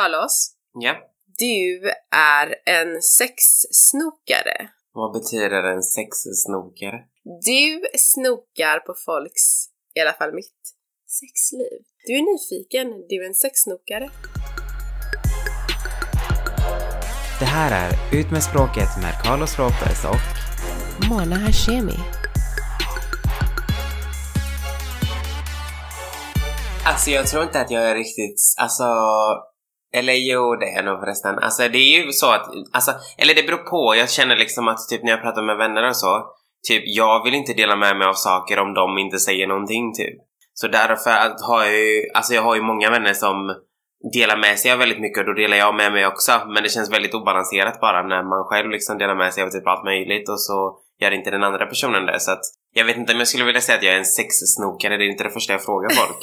Carlos, Ja. du är en sexsnokare. Vad betyder en sexsnokare? Du snokar på folks, i alla fall mitt, sexliv. Du är nyfiken, du är en sexsnokare. Det här är Ut med språket med Carlos Ropez och Mona Hashemi. Alltså jag tror inte att jag är riktigt, alltså... Eller jo, det är nog förresten. Alltså det är ju så att, alltså, eller det beror på. Jag känner liksom att typ när jag pratar med vänner och så, typ jag vill inte dela med mig av saker om de inte säger någonting typ. Så därför att har jag ju, alltså jag har ju många vänner som delar med sig av väldigt mycket och då delar jag med mig också. Men det känns väldigt obalanserat bara när man själv liksom delar med sig av typ allt möjligt och så gör inte den andra personen det. Så att jag vet inte om jag skulle vilja säga att jag är en sexsnokare, det är inte det första jag frågar folk.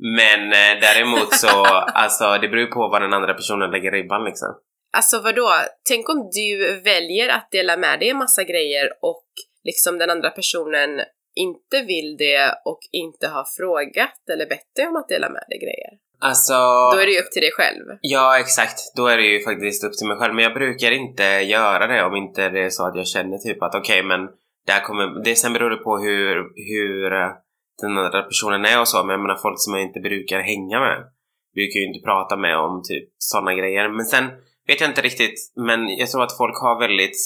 Men eh, däremot så, alltså det beror ju på vad den andra personen lägger ribban liksom. Alltså vadå? Tänk om du väljer att dela med dig en massa grejer och liksom den andra personen inte vill det och inte har frågat eller bett dig om att dela med dig grejer. Alltså... Då är det ju upp till dig själv. Ja, exakt. Då är det ju faktiskt upp till mig själv. Men jag brukar inte göra det om inte det är så att jag känner typ att okej, men där kommer... Det, sen beror det på hur, hur den andra personen är och så. Men jag menar folk som jag inte brukar hänga med brukar ju inte prata med om typ sådana grejer. Men sen vet jag inte riktigt, men jag tror att folk har väldigt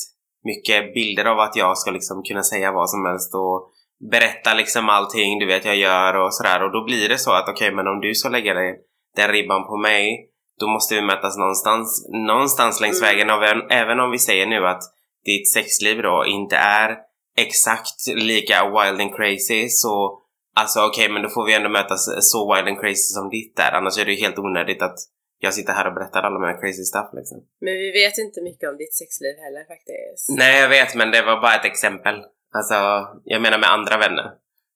mycket bilder av att jag ska liksom kunna säga vad som helst och berätta liksom allting du vet jag gör och sådär och då blir det så att okej men om du ska lägga dig den ribban på mig då måste vi mötas någonstans, någonstans längs Mm. vägen och även, även om vi säger nu att ditt sexliv då inte är exakt lika wild and crazy så alltså okej men då får vi ändå mötas så wild and crazy som ditt är annars är det ju helt onödigt att jag sitter här och berättar alla mina crazy stuff liksom. Men vi vet inte mycket om ditt sexliv heller faktiskt. Nej jag vet men det var bara ett exempel. Alltså jag menar med andra vänner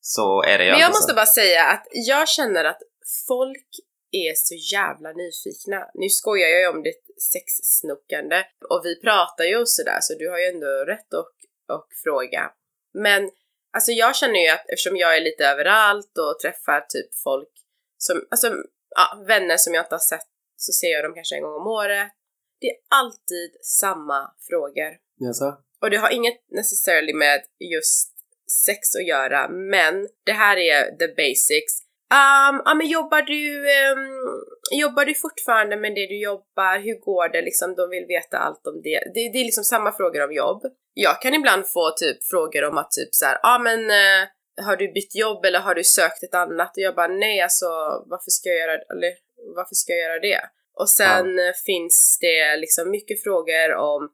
så är det ju Men jag måste så. bara säga att jag känner att folk är så jävla nyfikna. Nu skojar jag ju om ditt sexsnokande och vi pratar ju och sådär så du har ju ändå rätt att och fråga. Men alltså jag känner ju att eftersom jag är lite överallt och träffar typ folk som, alltså ja, vänner som jag inte har sett så ser jag dem kanske en gång om året. Det är alltid samma frågor. Jaså? Och det har inget necessarily med just sex att göra, men det här är the basics. Um, ja men jobbar du, ehm, jobbar du fortfarande med det du jobbar? Hur går det liksom? De vill veta allt om det. Det, det är liksom samma frågor om jobb. Jag kan ibland få typ frågor om att typ så här, ja men eh, har du bytt jobb eller har du sökt ett annat? Och jag bara nej alltså varför ska jag göra, eller varför ska jag göra det? Och sen eh, finns det liksom mycket frågor om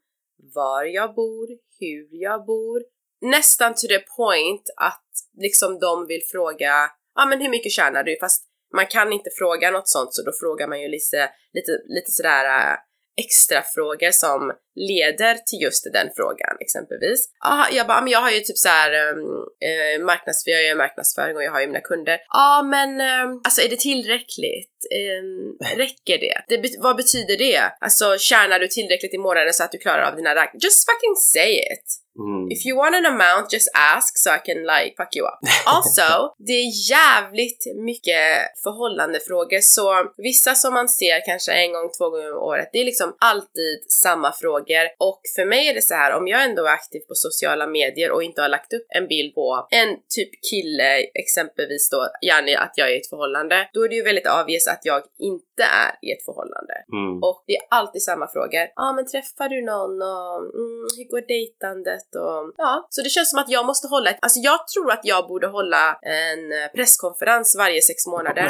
var jag bor, hur jag bor. Nästan to the point att liksom de vill fråga, ja men hur mycket tjänar du? Fast man kan inte fråga något sånt så då frågar man ju lite, lite, lite sådär äh, extra frågor som leder till just den frågan exempelvis. Ja, jag bara, men jag har ju typ så här eh, marknads, jag gör marknadsföring och jag har ju mina kunder. Ja, men eh, alltså är det tillräckligt? Eh, räcker det? det vad betyder det? Alltså tjänar du tillräckligt i månaden så att du klarar av dina räkningar? Just fucking say it! Mm. If you want an amount, just ask so I can like fuck you up. Also, det är jävligt mycket förhållandefrågor så vissa som man ser kanske en gång, två gånger om året, det är liksom alltid samma frågor och för mig är det så här om jag ändå är aktiv på sociala medier och inte har lagt upp en bild på en typ kille exempelvis då, gärna att jag är i ett förhållande, då är det ju väldigt obvious att jag inte är i ett förhållande. Mm. Och det är alltid samma frågor. Ja ah, men träffar du någon och mm, hur går dejtandet och ja. Så det känns som att jag måste hålla ett, alltså jag tror att jag borde hålla en eh, presskonferens varje sex månader.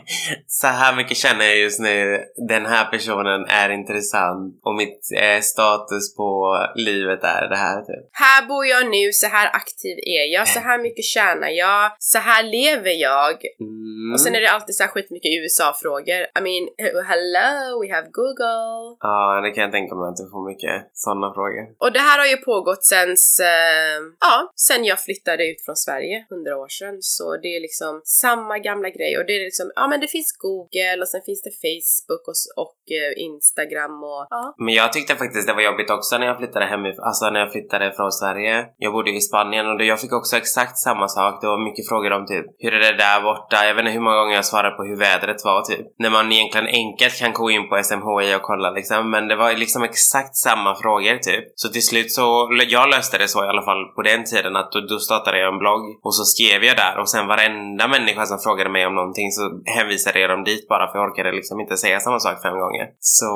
så här mycket känner jag just nu. Den här personen är intressant och mitt eh, status på livet är det här typ. här bor jag nu, så här aktiv är jag, så här mycket tjänar jag, så här lever jag. Mm. Och sen är det alltid så här skitmycket USA-frågor. I mean, hello, we have Google. Ja, det kan jag tänka mig att du får mycket sådana frågor. Och det här har ju pågått sen, eh, ja, sen jag flyttade ut från Sverige hundra år sedan så det är liksom samma gamla grej och det är liksom, ja men det finns Google och sen finns det Facebook och, och eh, Instagram och ja. Men jag tyckte faktiskt det var jobbigt också när jag flyttade hemifrån, alltså när jag flyttade från Sverige. Jag bodde i Spanien och jag fick också exakt samma sak. Det var mycket frågor om typ hur är det där borta? Jag vet inte hur många gånger jag svarade på hur vädret var typ. När man egentligen enkelt kan gå in på SMHI och kolla liksom. Men det var liksom exakt samma frågor typ. Så till slut så, jag löste det så i alla fall på den tiden att då, då startade jag en blogg och så skrev jag där och sen varenda människa som frågade mig om någonting så hänvisade jag dem dit bara för jag orkade liksom inte säga samma sak fem gånger. Så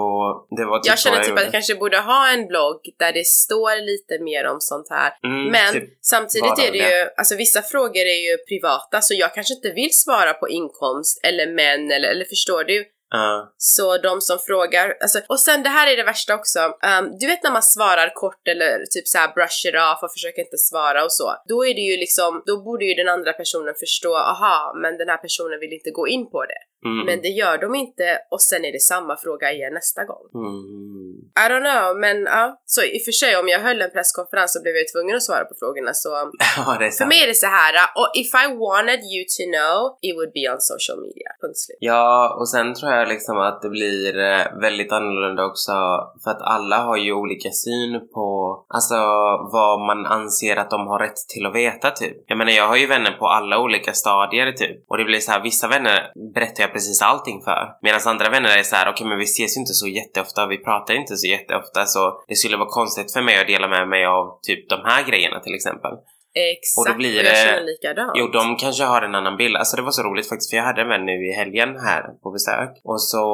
det var typ Jag känner så typ gjorde. att jag kanske borde ha en blogg där det står lite mer om sånt här. Mm, Men typ samtidigt är det ju, alltså vissa frågor är ju privata så jag kanske inte vill svara på inkomst eller män eller, eller förstår du? Så de som frågar, alltså, och sen det här är det värsta också. Um, du vet när man svarar kort eller typ så här brush it off och försöker inte svara och så. Då är det ju liksom, då borde ju den andra personen förstå, aha, men den här personen vill inte gå in på det. Mm. Men det gör de inte och sen är det samma fråga igen nästa gång. Mm. I don't know, men ja. Så i och för sig om jag höll en presskonferens så blev jag tvungen att svara på frågorna så Ja, det är för sant. mig är det så här och if I wanted you to know, it would be on social media. Punkt slut. Ja, och sen tror jag liksom att det blir eh, väldigt annorlunda också för att alla har ju olika syn på alltså vad man anser att de har rätt till att veta typ. Jag menar jag har ju vänner på alla olika stadier typ och det blir så här vissa vänner berättar jag precis allting för. Medan andra vänner är så här okej men vi ses ju inte så jätteofta, vi pratar inte så jätteofta. Så det skulle vara konstigt för mig att dela med mig av typ de här grejerna till exempel. Exakt, Och då blir jag det- känner likadant. Jo, de kanske har en annan bild. Alltså det var så roligt faktiskt för jag hade en vän nu i helgen här på besök och så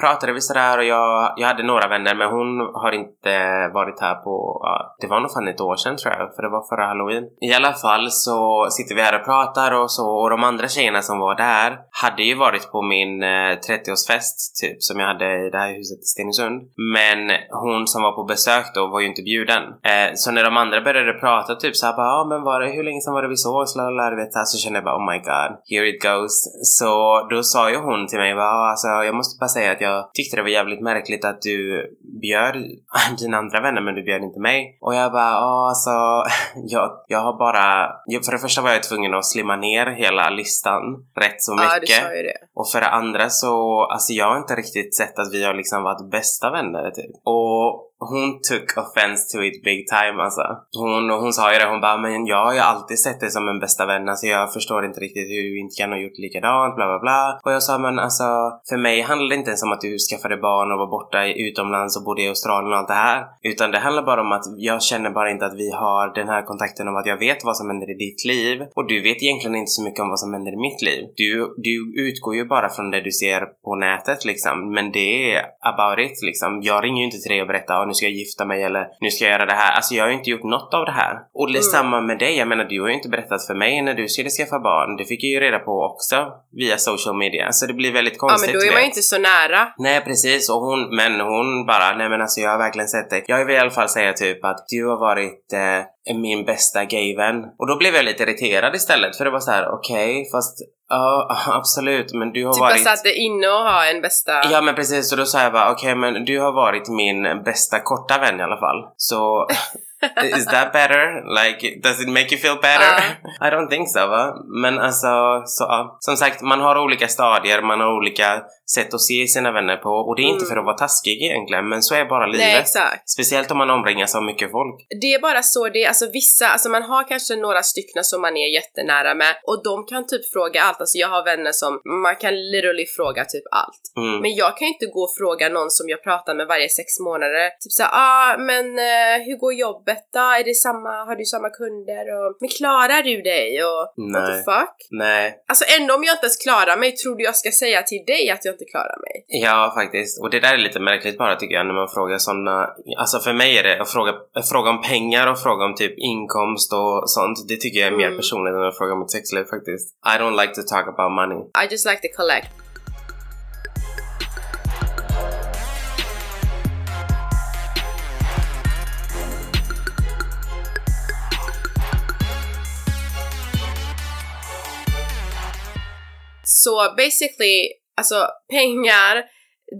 pratade vi sådär och jag, jag hade några vänner men hon har inte varit här på, ja, det var nog fan ett år sedan tror jag för det var förra halloween. I alla fall så sitter vi här och pratar och så och de andra tjejerna som var där hade ju varit på min eh, 30-årsfest typ som jag hade i det här huset i Stenungsund. Men hon som var på besök då var ju inte bjuden. Eh, så när de andra började prata typ såhär bara ja men var det, hur länge sedan var det vi sågs? Lalala, så, kände jag bara oh my god, here it goes. Så då sa ju hon till mig bara "Ja, alltså jag måste bara säga att jag tyckte det var jävligt märkligt att du bjöd dina andra vänner men du bjöd inte mig. Och jag bara ja alltså jag, jag har bara, för det första var jag tvungen att slimma ner hela listan rätt så Ja, du mycket. sa ju det. Och för det andra så, alltså jag har inte riktigt sett att vi har liksom varit bästa vänner typ. Och hon took offense to it big time alltså. Hon, hon sa ju det, hon bara men jag har ju alltid sett dig som en bästa vän, alltså jag förstår inte riktigt hur du inte kan ha gjort likadant, bla bla bla. Och jag sa men alltså, för mig handlar det inte ens om att du skaffade barn och var borta i- utomlands och bodde i Australien och allt det här. Utan det handlar bara om att jag känner bara inte att vi har den här kontakten om att jag vet vad som händer i ditt liv och du vet egentligen inte så mycket om vad som händer i mitt liv. Du, du utgår ju bara från det du ser på nätet liksom, men det är about it liksom. Jag ringer ju inte till dig och berättar nu ska jag gifta mig eller nu ska jag göra det här. Alltså jag har ju inte gjort något av det här. Och det är Mm. samma med dig, jag menar du har ju inte berättat för mig när du skulle skaffa barn. Det fick jag ju reda på också via social media. Så det blir väldigt Ja konstigt. men då är man ju inte så nära. Nej precis, och hon, men hon bara, nej men alltså jag har verkligen sett dig. Jag vill i alla fall säga typ att du har varit eh, min bästa gayvän. Och då blev jag lite irriterad istället för det var så här: okej fast ja absolut men du har Typ varit... alltså att det är inne och ha en bästa... Ja men precis, och då sa jag bara okej men du har varit min bästa korta vän i alla fall. Så is that better? Like does it make you feel better? I don't think so va? Men alltså, så ja. Som sagt, man har olika stadier, man har olika sätt att se sina vänner på och det är inte Mm. för att vara taskig egentligen men så är bara livet. Nej exakt. Speciellt om man omringas av mycket folk. Det är bara så det är, alltså vissa, alltså man har kanske några stycken som man är jättenära med och de kan typ fråga allt, alltså jag har vänner som man kan literally fråga typ allt. Mm. Men jag kan inte gå och fråga någon som jag pratar med varje sex månader, typ såhär ah men eh, hur går jobbet då? Är det samma, har du samma kunder? Och, men klarar du dig? Och what the Nej. fuck? Nej, Alltså ändå om jag inte ens klarar mig, tror du jag ska säga till dig att jag inte klarar mig? ja faktiskt. Och det där är lite märkligt bara tycker jag när man frågar sådana, alltså för mig är det att fråga, att fråga om pengar och fråga om typ inkomst och sånt. Det tycker jag är mer Mm. personligt än att fråga om ett sexliv faktiskt. I don't like to talk about money. I just like to collect. Så basically, alltså pengar,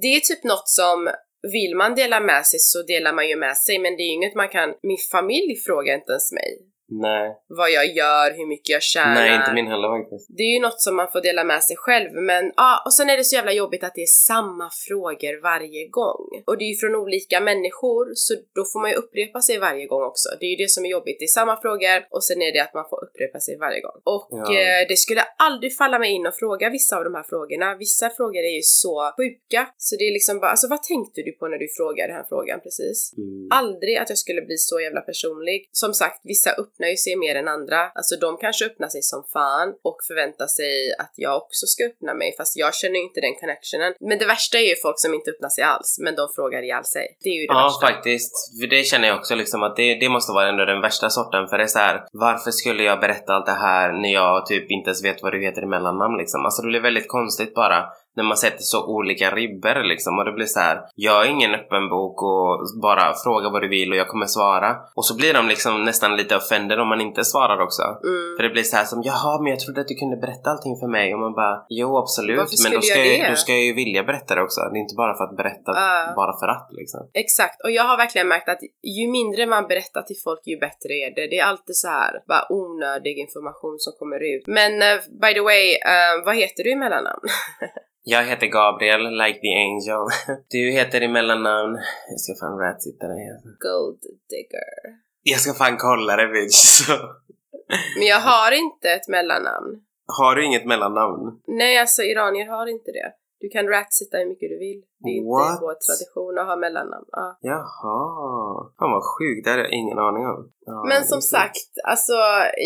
det är typ något som vill man dela med sig så delar man ju med sig men det är ju inget man kan, min familj frågar inte ens mig. Nej. vad jag gör, hur mycket jag tjänar. Nej, inte min heller faktiskt. Det är ju något som man får dela med sig själv men ja, och sen är det så jävla jobbigt att det är samma frågor varje gång. Och det är ju från olika människor så då får man ju upprepa sig varje gång också. Det är ju det som är jobbigt, det är samma frågor och sen är det att man får upprepa sig varje gång. Och Ja. eh, det skulle aldrig falla mig in att fråga vissa av de här frågorna. Vissa frågor är ju så sjuka så det är liksom bara, alltså vad tänkte du på när du frågade den här frågan precis? Mm. Aldrig att jag skulle bli så jävla personlig. Som sagt, vissa öppnar ju sig mer än andra. Alltså de kanske öppnar sig som fan och förväntar sig att jag också ska öppna mig fast jag känner ju inte den connectionen. Men det värsta är ju folk som inte öppnar sig alls men de frågar ihjäl sig. Det är ju det Ja, värsta. faktiskt. För det känner jag också liksom att det, det måste vara ändå den värsta sorten. För det är så här, varför skulle jag berätta allt det här när jag typ inte ens vet vad du heter i mellannamn liksom? Alltså det blir väldigt konstigt bara när man sätter så olika ribbor liksom och det blir så här. jag är ingen öppen bok och bara fråga vad du vill och jag kommer svara. Och så blir de liksom nästan lite offended om man inte svarar också. Mm. För det blir så här som jaha men jag trodde att du kunde berätta allting för mig och man bara jo absolut men då ska, jag jag, då ska jag ju vilja berätta det också. Det är inte bara för att berätta Ja. bara för att liksom. Exakt, och jag har verkligen märkt att ju mindre man berättar till folk ju bättre är det. Det är alltid så här bara onödig information som kommer ut. Men eh, by the way, eh, vad heter du i mellannamn? Jag heter Gabriel, like the angel. Du heter i mellannamn... Jag ska fan ratsitta dig. Gold digger. Jag ska fan kolla det bitch. Så. Men jag har inte ett mellannamn. Har du inget mellannamn? Nej, alltså iranier har inte det. Du kan ratsitta hur mycket du vill. Det är inte What? vår tradition att ha mellannamn. Ja. Jaha. Fan vad sjukt, det hade jag ingen aning om. Ja, Men som sagt, alltså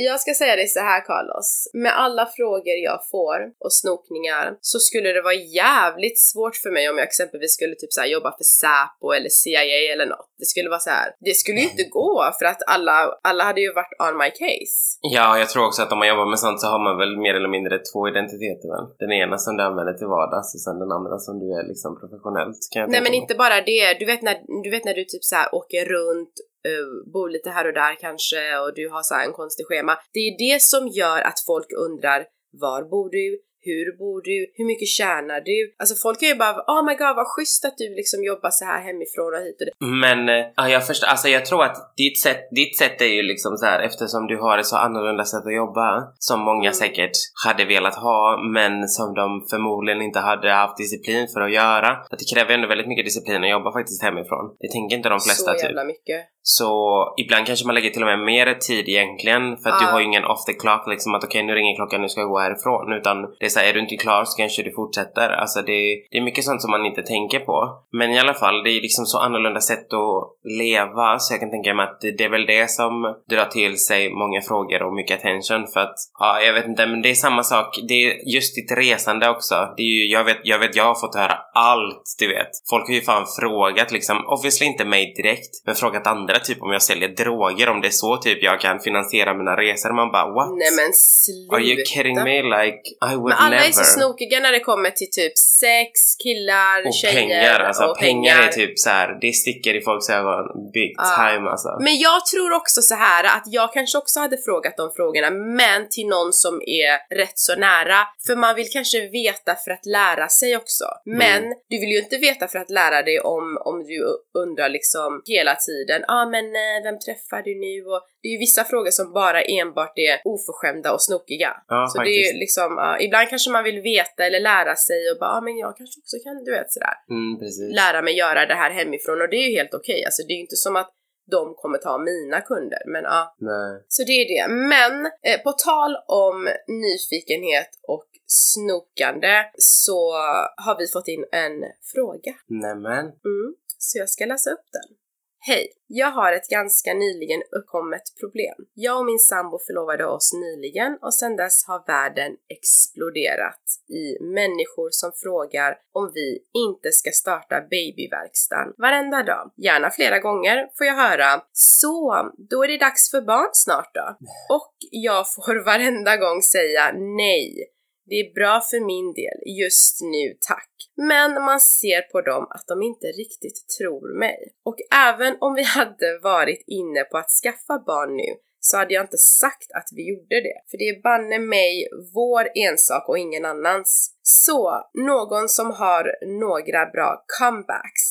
jag ska säga dig så här Carlos. Med alla frågor jag får och snokningar så skulle det vara jävligt svårt för mig om jag exempelvis skulle typ så här jobba för Säpo eller CIA eller något. Det skulle vara så här. det skulle ju inte gå för att alla, alla hade ju varit on my case. Ja, jag tror också att om man jobbar med sånt så har man väl mer eller mindre två identiteter väl? Den ena som du använder till vardags och sen den andra som du är liksom professionellt kan jag Nej men inte bara det, du vet när du, vet när du typ så här åker runt, uh, bor lite här och där kanske och du har så här en konstig schema. Det är det som gör att folk undrar var bor du? Hur bor du? Hur mycket tjänar du? Alltså folk är ju bara oh my god vad schysst att du liksom jobbar så här hemifrån och hit och dit. Men eh, ja, jag förstår, alltså jag tror att ditt sätt, ditt sätt är ju liksom så här eftersom du har ett så annorlunda sätt att jobba som många Mm. säkert hade velat ha men som de förmodligen inte hade haft disciplin för att göra. Att det kräver ändå väldigt mycket disciplin att jobba faktiskt hemifrån. Det tänker inte de flesta så typ. jävla mycket. Så ibland kanske man lägger till och med mer tid egentligen för att du Ja. har ju ingen off the clock liksom att okej nu ringer klockan, nu ska jag gå härifrån. Utan det så här, är du inte klar så kanske du fortsätter. Alltså det, det är mycket sånt som man inte tänker på. Men i alla fall, det är liksom så annorlunda sätt att leva så jag kan tänka mig att det, det är väl det som drar till sig många frågor och mycket attention för att, ja jag vet inte men det är samma sak, det är just ditt resande också. Det är ju, jag vet, jag vet, jag har fått höra allt du vet. Folk har ju fan frågat liksom, obviously inte mig direkt, men frågat andra typ om jag säljer droger, om det är så typ jag kan finansiera mina resor. Man bara what? Nej men sluta. Are you kidding me? Like I would alla never. är så snokiga när det kommer till typ sex, killar, och tjejer pengar, alltså och pengar, är typ så här, det sticker i folks ögon big Ja. time alltså. Men jag tror också så här att jag kanske också hade frågat de frågorna, men till någon som är rätt så nära. För man vill kanske veta för att lära sig också. Men Mm. du vill ju inte veta för att lära dig om, om du undrar liksom hela tiden, ja ah, men eh, vem träffar du nu? Och det är ju vissa frågor som bara enbart är oförskämda och snokiga. Ja, så det är faktiskt. ju liksom, ja, ibland kanske man vill veta eller lära sig och bara, ah, men jag kanske också kan, du vet sådär Mm, lära mig göra det här hemifrån och det är ju helt okej. Alltså det är ju inte som att de kommer ta mina kunder, men ja. Nej. Så det är det. Men eh, på tal om nyfikenhet och snokande så har vi fått in en fråga. Nämen. Mm, så jag ska läsa upp den. Hej! Jag har ett ganska nyligen uppkommet problem. Jag och min sambo förlovade oss nyligen och sedan dess har världen exploderat i människor som frågar om vi inte ska starta babyverkstan varenda dag. Gärna flera gånger får jag höra så, då är det dags för barn snart då. Och jag får varenda gång säga nej. Det är bra för min del, just nu tack. Men man ser på dem att de inte riktigt tror mig. Och även om vi hade varit inne på att skaffa barn nu så hade jag inte sagt att vi gjorde det. För det är banne mig vår ensak och ingen annans. Så, någon som har några bra comebacks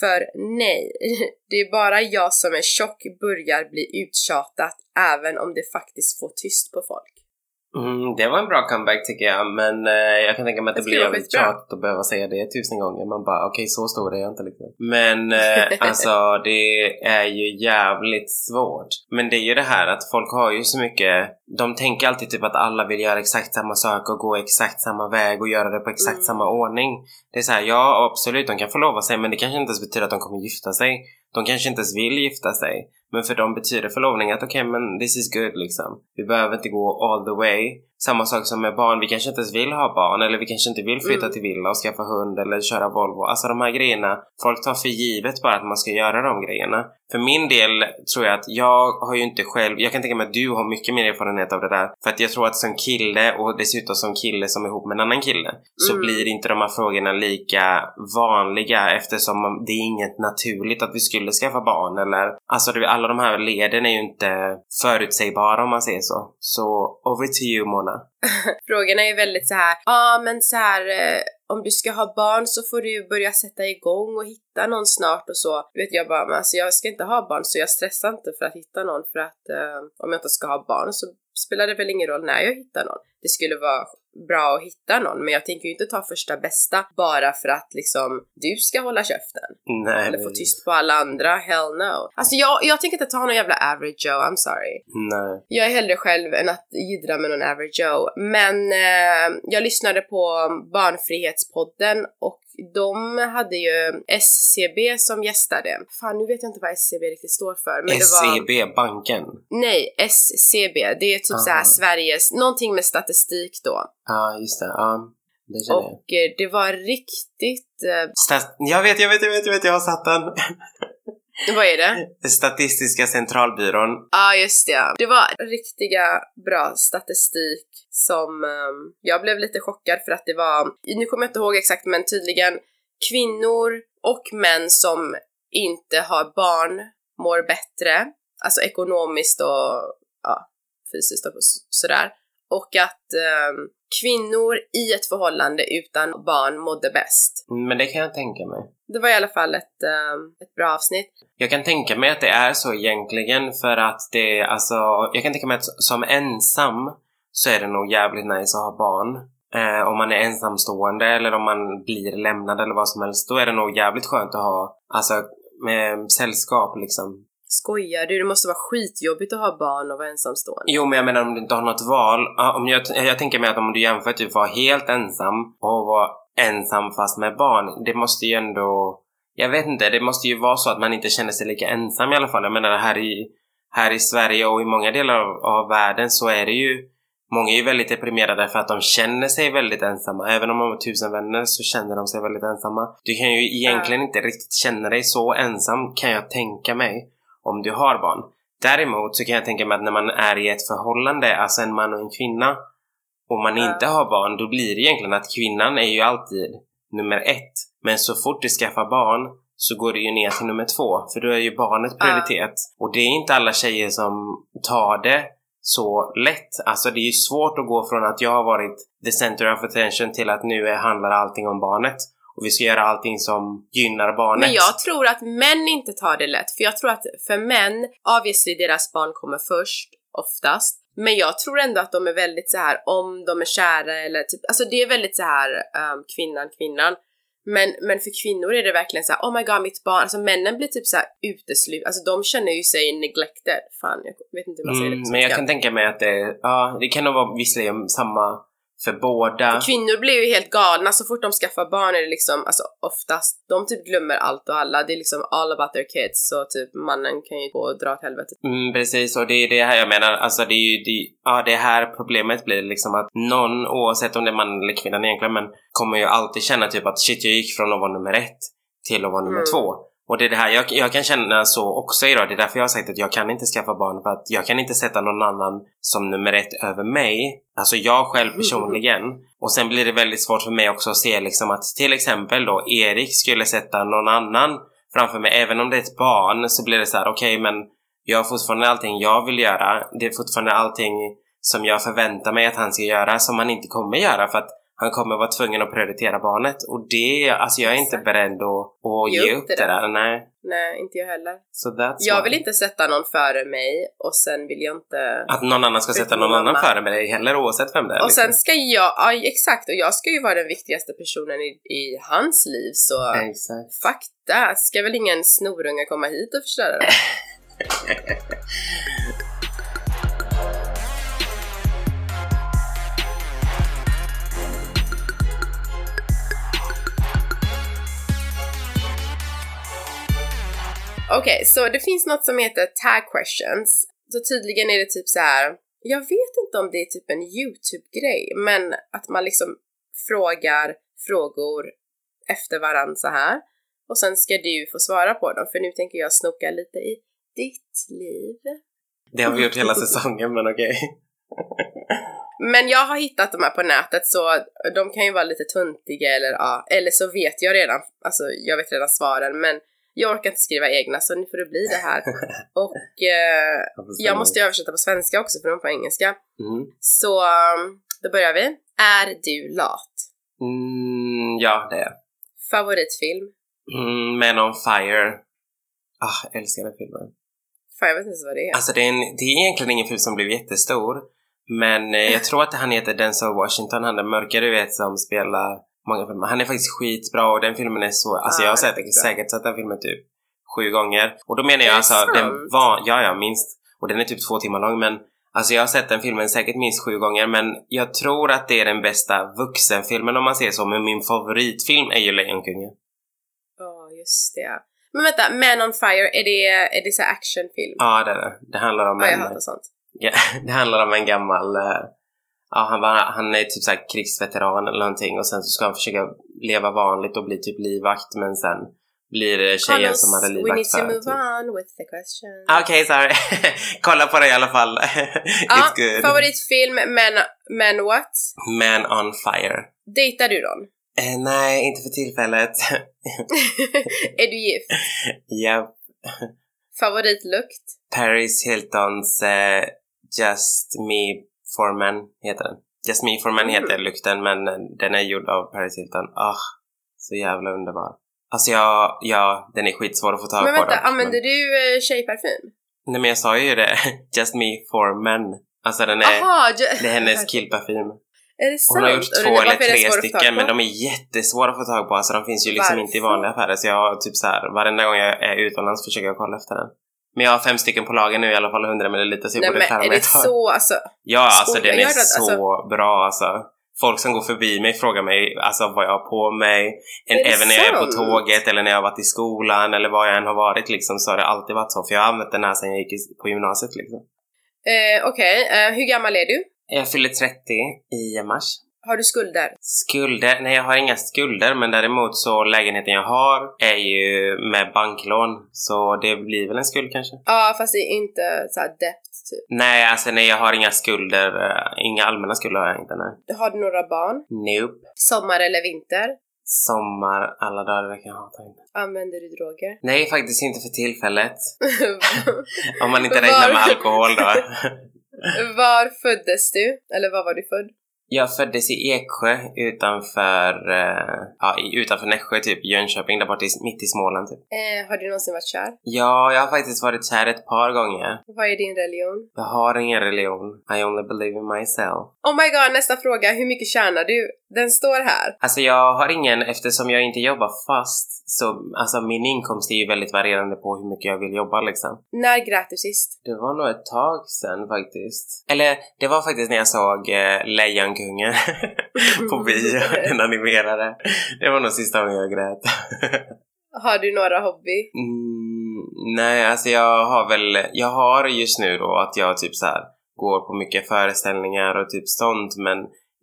För nej, det är bara jag som är tjock börjar bli uttjatat även om det faktiskt får tyst på folk. Mm, det var en bra comeback tycker jag, men eh, jag kan tänka mig att det, blir det var jävligt tjatigt att behöva säga det tusen gånger. Man bara, okej så stor är jag inte liksom. Men eh, alltså det är ju jävligt svårt. Men det är ju det här att folk har ju så mycket, de tänker alltid typ att alla vill göra exakt samma sak och gå exakt samma väg och göra det på exakt Mm. samma ordning. Det är så här, ja absolut de kan förlova sig men det kanske inte ens betyder att de kommer gifta sig. De kanske inte ens vill gifta sig. Men för dem betyder förlovning att okej men this is good liksom. Vi behöver inte gå all the way. Samma sak som med barn, vi kanske inte ens vill ha barn eller vi kanske inte vill flytta Mm. till villa och skaffa hund eller köra Volvo. Alltså de här grejerna, folk tar för givet bara att man ska göra de grejerna. För min del tror jag att jag har ju inte själv, jag kan tänka mig att du har mycket mer erfarenhet av det där. För att jag tror att som kille och dessutom som kille som är ihop med en annan kille så Mm. blir inte de här frågorna lika vanliga eftersom det är inget naturligt att vi skulle skaffa barn eller alltså det, alla alla de här leden är ju inte förutsägbara om man säger så. Så over to you Mona. Frågorna är ju väldigt så här, ja ah, men så här eh, om du ska ha barn så får du börja sätta igång och hitta någon snart och så. Du vet jag bara, men alltså jag ska inte ha barn så jag stressar inte för att hitta någon för att eh, om jag inte ska ha barn så spelar det väl ingen roll när jag hittar någon. Det skulle vara bra att hitta någon men jag tänker ju inte ta första bästa bara för att liksom du ska hålla käften. Nej, Eller få tyst på alla andra, hell no. Alltså jag, jag tänker inte ta någon jävla average Joe, I'm sorry. Nej. Jag är hellre själv än att jiddra med någon average Joe. Men eh, jag lyssnade på Barnfrihetspodden och de hade ju SCB som gästade. Fan, nu vet jag inte vad SCB riktigt står för. Men det var... Banken. Nej, SCB. Det är typ så här Aha. Sveriges, någonting med statistik då. Ja, just det. Ja, det känner jag. Och eh, det var riktigt... Eh, Stat- jag vet, jag vet, jag vet, jag vet, jag har satt den. Vad är det? Statistiska centralbyrån. Ja, ah, just det. Det var riktiga bra statistik som ehm, jag blev lite chockad för att det var, nu kommer jag inte ihåg exakt, men tydligen kvinnor och män som inte har barn mår bättre, alltså ekonomiskt och ja, fysiskt och så- sådär. Och att ehm, kvinnor i ett förhållande utan barn mådde bäst. Men det kan jag tänka mig. Det var i alla fall ett, ehm, ett bra avsnitt. Jag kan tänka mig att det är så egentligen för att det, alltså, jag kan tänka mig att som ensam så är det nog jävligt nice att ha barn. Eh, om man är ensamstående eller om man blir lämnad eller vad som helst, då är det nog jävligt skönt att ha, alltså, med sällskap liksom. Skojar du? Det måste vara skitjobbigt att ha barn och vara ensamstående. Jo, men jag menar om du inte har något val. Om jag, jag tänker mig att om du jämför typ vara helt ensam och vara ensam fast med barn, det måste ju ändå... Jag vet inte, det måste ju vara så att man inte känner sig lika ensam i alla fall. Jag menar här i, här i Sverige och i många delar av, av världen så är det ju... Många är ju väldigt deprimerade för att de känner sig väldigt ensamma. Även om de har tusen vänner så känner de sig väldigt ensamma. Du kan ju egentligen inte riktigt känna dig så ensam kan jag tänka mig om du har barn. Däremot så kan jag tänka mig att när man är i ett förhållande, alltså en man och en kvinna, och man inte har barn, då blir det egentligen att kvinnan är ju alltid nummer ett. Men så fort du skaffar barn så går det ju ner till nummer två, för då är ju barnet prioritet. Och det är inte alla tjejer som tar det så lätt. Alltså det är ju svårt att gå från att jag har varit the center of attention till att nu handlar allting om barnet. Och vi ska göra allting som gynnar barnet. Men jag tror att män inte tar det lätt, för jag tror att för män, obviously deras barn kommer först, oftast. Men jag tror ändå att de är väldigt så här om de är kära eller typ, alltså det är väldigt så här um, kvinnan, kvinnan. Men, men för kvinnor är det verkligen så här, oh my god mitt barn, alltså männen blir typ så här uteslut, alltså de känner ju sig neglected. Fan, jag vet inte hur man säger det Mm, på men jag kan tänka mig att det, ja, det kan nog vara visserligen samma för båda. Kvinnor blir ju helt galna så fort de skaffar barn är det liksom, alltså oftast, de typ glömmer allt och alla. Det är liksom all about their kids så typ mannen kan ju gå och dra åt helvete. Mm, precis, och det är det här jag menar. Alltså det är ju det, ja, det här problemet blir liksom att någon, oavsett om det är man eller kvinnan egentligen, men kommer ju alltid känna typ att shit, jag gick från att vara nummer ett till att vara nummer Mm. två. Och det är det här, jag, jag kan känna så också idag. Det är därför jag har sagt att jag kan inte skaffa barn för att jag kan inte sätta någon annan som nummer ett över mig. Alltså jag själv personligen. Och sen blir det väldigt svårt för mig också att se liksom att till exempel då Erik skulle sätta någon annan framför mig. Även om det är ett barn så blir det så här: okej men jag har fortfarande allting jag vill göra. Det är fortfarande allting som jag förväntar mig att han ska göra som han inte kommer göra för att han kommer vara tvungen att prioritera barnet. Och det, alltså jag är inte Exakt. beredd att, att Ge upp det där. där. Nej. Nej, inte jag heller. Så that's Jag vill inte sätta någon före mig och sen vill jag inte... Att någon annan ska sätta någon mamma. annan före mig heller oavsett vem det är. Och liksom. sen ska jag, ja exakt, och jag ska ju vara den viktigaste personen i, i hans liv så Exakt. fuck that, ska väl ingen snorunge komma hit och förstöra det? Okej, så det finns något som heter tag questions. Så tydligen är det typ så här. jag vet inte om det är typ en YouTube-grej, men att man liksom frågar frågor efter varann så här. Och sen ska du få svara på dem, för nu tänker jag snoka lite i ditt liv. Det har vi gjort hela säsongen men okej. Men jag har hittat de här på nätet så de kan ju vara lite tuntiga eller ja, eller så vet jag redan, alltså jag vet redan svaren men jag orkar inte skriva egna så nu får det bli det här. Och eh, jag måste översätta på svenska också för de på engelska. Mm. Så um, då börjar vi. Är du lat? Mm, ja, det är jag. Favoritfilm? mm, Men on Fire. Ah, älskar den filmen. Fan jag vet inte vad det är. Alltså det är, en, det är egentligen ingen film som blev jättestor. Men eh, jag tror att han heter Denzel Washington, han den mörka du vet som spelar många filmer. Han är faktiskt skitbra och den filmen är så, alltså Ah, jag har sett, bra. säkert sett den filmen typ sju gånger. Och då menar jag alltså, sant? den var, ja ja minst. Och den är typ två timmar lång men Alltså jag har sett den filmen säkert minst sju gånger men jag tror att det är den bästa vuxenfilmen om man säger så. Men min favoritfilm är ju Lejonkungen. Ja, just det. Men vänta, Man on Fire, är det, är det så actionfilm? Ja det är det. Det handlar om Ja, jag en... hatar sånt. Ja, det handlar om en gammal... ja, han, var, han är typ såhär krigsveteran eller någonting och sen så ska han försöka leva vanligt och bli typ livvakt men sen blir det tjejen Carlos, som hade we need livvakt to move Typ. on with the question. Ah, Okej, sorry. Kolla på det i alla fall. Ja, It's good. favoritfilm, men, men what? Man on fire. Dejtar du dem? Eh, nej, inte för tillfället. är du gift? ja, Favoritlukt? Paris Hiltons eh, Just Me for Men heter den. Just Me for Men Mm. heter lukten men den är gjord av Paris Hilton. Ah, så jävla underbar. Alltså jag, ja, den är skitsvår att få tag Men på. vänta, dock, använder men- du eh, tjejparfym? Nej men jag sa ju det. Just Me for Men. Alltså den är, Aha, ju- det är hennes killparfym. Är det sant? Hon har gjort två det- eller varför tre stycken men de är jättesvåra att få tag på. Alltså de finns ju liksom inte i Varför? vanliga affärer så jag har typ så här varenda gång jag är utomlands försöker jag kolla efter den. Men jag har fem stycken på lager nu i alla fall, 100 ml så jag Nej borde men är det så, alltså? Ja, alltså den är det? så Alltså- bra alltså. Folk som går förbi mig frågar mig alltså vad jag har på mig. En, även när jag är på tåget eller när jag har varit i skolan eller var jag än har varit liksom så har det alltid varit så. För jag har använt den här sedan jag gick på gymnasiet liksom. Eh, Okej, eh, hur gammal är du? Jag fyller 30 i mars. Har du skulder? Skulder? Nej, jag har inga skulder men däremot så lägenheten jag har är ju med banklån. Så det blir väl en skuld kanske? Ja, fast det är inte så här debt typ. Nej, alltså nej jag har inga skulder. eh, Inga allmänna skulder har jag inte, nej. Har du några barn? Nope. Sommar eller vinter? Sommar alla dagar i veckan hatar jag inte. Använder du droger? Nej, faktiskt inte för tillfället. Om man inte räknar med alkohol då. var föddes du? Eller var var du född? Jag föddes i Eksjö utanför, eh, ja, utanför Nässjö typ, Jönköping, där borta mitt i Småland typ. Eh, har du någonsin varit kär? Ja, jag har faktiskt varit kär ett par gånger. Vad är din religion? Jag har ingen religion. I only believe in myself. Oh my god, nästa fråga. Hur mycket tjänar du? Den står här. Alltså jag har ingen, eftersom jag inte jobbar fast, så alltså min inkomst är ju väldigt varierande på hur mycket jag vill jobba liksom. När grät du sist? Det var nog ett tag sen faktiskt. Eller det var faktiskt när jag såg eh, Lejonkungen på bio, den animerade. Det var nog sista gången jag grät. Har du några hobby? mm, nej, alltså jag har väl, jag har just nu då att jag typ så här går på mycket föreställningar och typ sånt men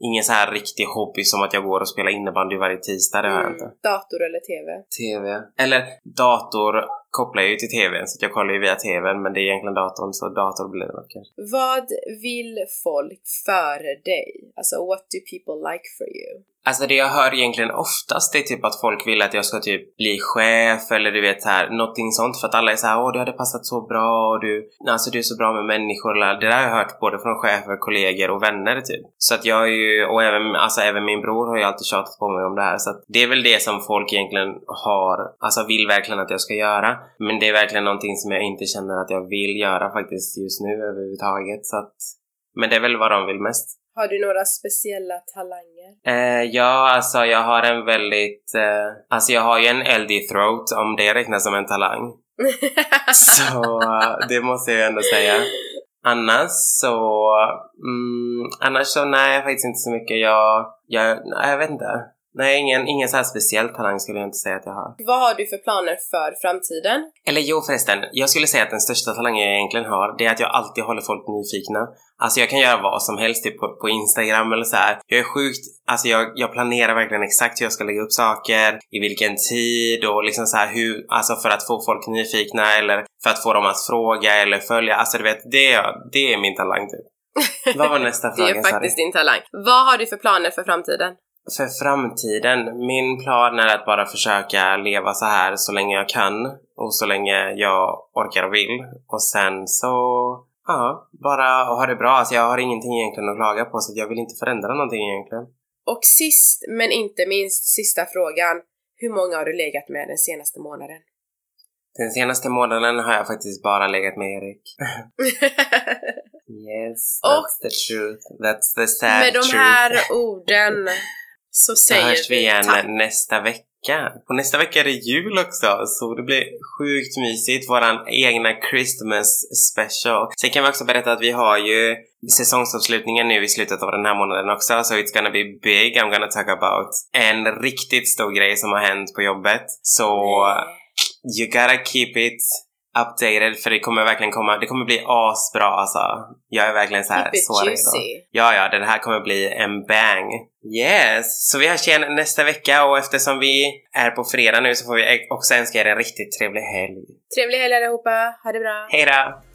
ingen så här riktig hobby som att jag går och spelar innebandy varje tisdag, det har jag Mm, inte. dator eller TV? TV. Eller dator kopplar jag ju till TVn så att jag kollar ju via TVn men det är egentligen datorn så dator blir det kanske. Vad vill folk före dig? Alltså, what do people like for you? Alltså det jag hör egentligen oftast är typ att folk vill att jag ska typ bli chef eller du vet här, någonting sånt för att alla är så här, åh det hade passat så bra och du, alltså du är så bra med människor. eller- Det där har jag hört både från chefer, kollegor och vänner typ. Så att jag är ju, och även, alltså även min bror har ju alltid tjatat på mig om det här så att det är väl det som folk egentligen har, alltså vill verkligen att jag ska göra. Men det är verkligen någonting som jag inte känner att jag vill göra faktiskt just nu överhuvudtaget så att, men det är väl vad de vill mest. Har du några speciella talanger? Eh, ja, alltså jag har en väldigt... Eh, alltså jag har ju en eldig throat, om det räknas som en talang. Så eh, det måste jag ändå säga. Annars så... Mm, annars så nej, faktiskt inte så mycket. Jag... Jag, nej, jag vet inte. Nej, ingen, ingen så här speciell talang skulle jag inte säga att jag har. Vad har du för planer för framtiden? Eller jo förresten, jag skulle säga att den största talangen jag egentligen har, det är att jag alltid håller folk nyfikna. Alltså jag kan göra vad som helst typ på, på Instagram eller så här. Jag är sjukt, alltså jag, jag planerar verkligen exakt hur jag ska lägga upp saker, i vilken tid och liksom så här hur, alltså för att få folk nyfikna eller för att få dem att fråga eller följa. Alltså du vet, det, är- det är min talang typ. Vad var nästa Det fråga? är Sari? faktiskt din talang. Vad har du för planer för framtiden? För framtiden, min plan är att bara försöka leva så här så länge jag kan och så länge jag orkar och vill. Och sen så, ja, bara ha det bra. Alltså jag har ingenting egentligen att klaga på så jag vill inte förändra någonting egentligen. Och sist men inte minst, sista frågan. Hur många har du legat med den senaste månaden? Den senaste månaden har jag faktiskt bara legat med Erik. Yes, Och- that's the truth. That's the sad Med de truth. här orden så Så säger hörs vi igen tack. nästa vecka. Och nästa vecka är det jul också, så det blir sjukt mysigt. Våran egna Christmas special. Sen kan vi också berätta att vi har ju säsongsavslutningen nu i slutet av den här månaden också, so it's gonna be big. I'm gonna talk about en riktigt stor grej som har hänt på jobbet. Så you gotta keep it updated för det kommer verkligen komma, det kommer bli asbra alltså. Jag är verkligen så här så redo. Ja, ja, den här kommer bli en bang. Yes! Så vi hörs igen nästa vecka och eftersom vi är på fredag nu så får vi också önska er en riktigt trevlig helg. Trevlig helg allihopa, ha det bra! Hej då!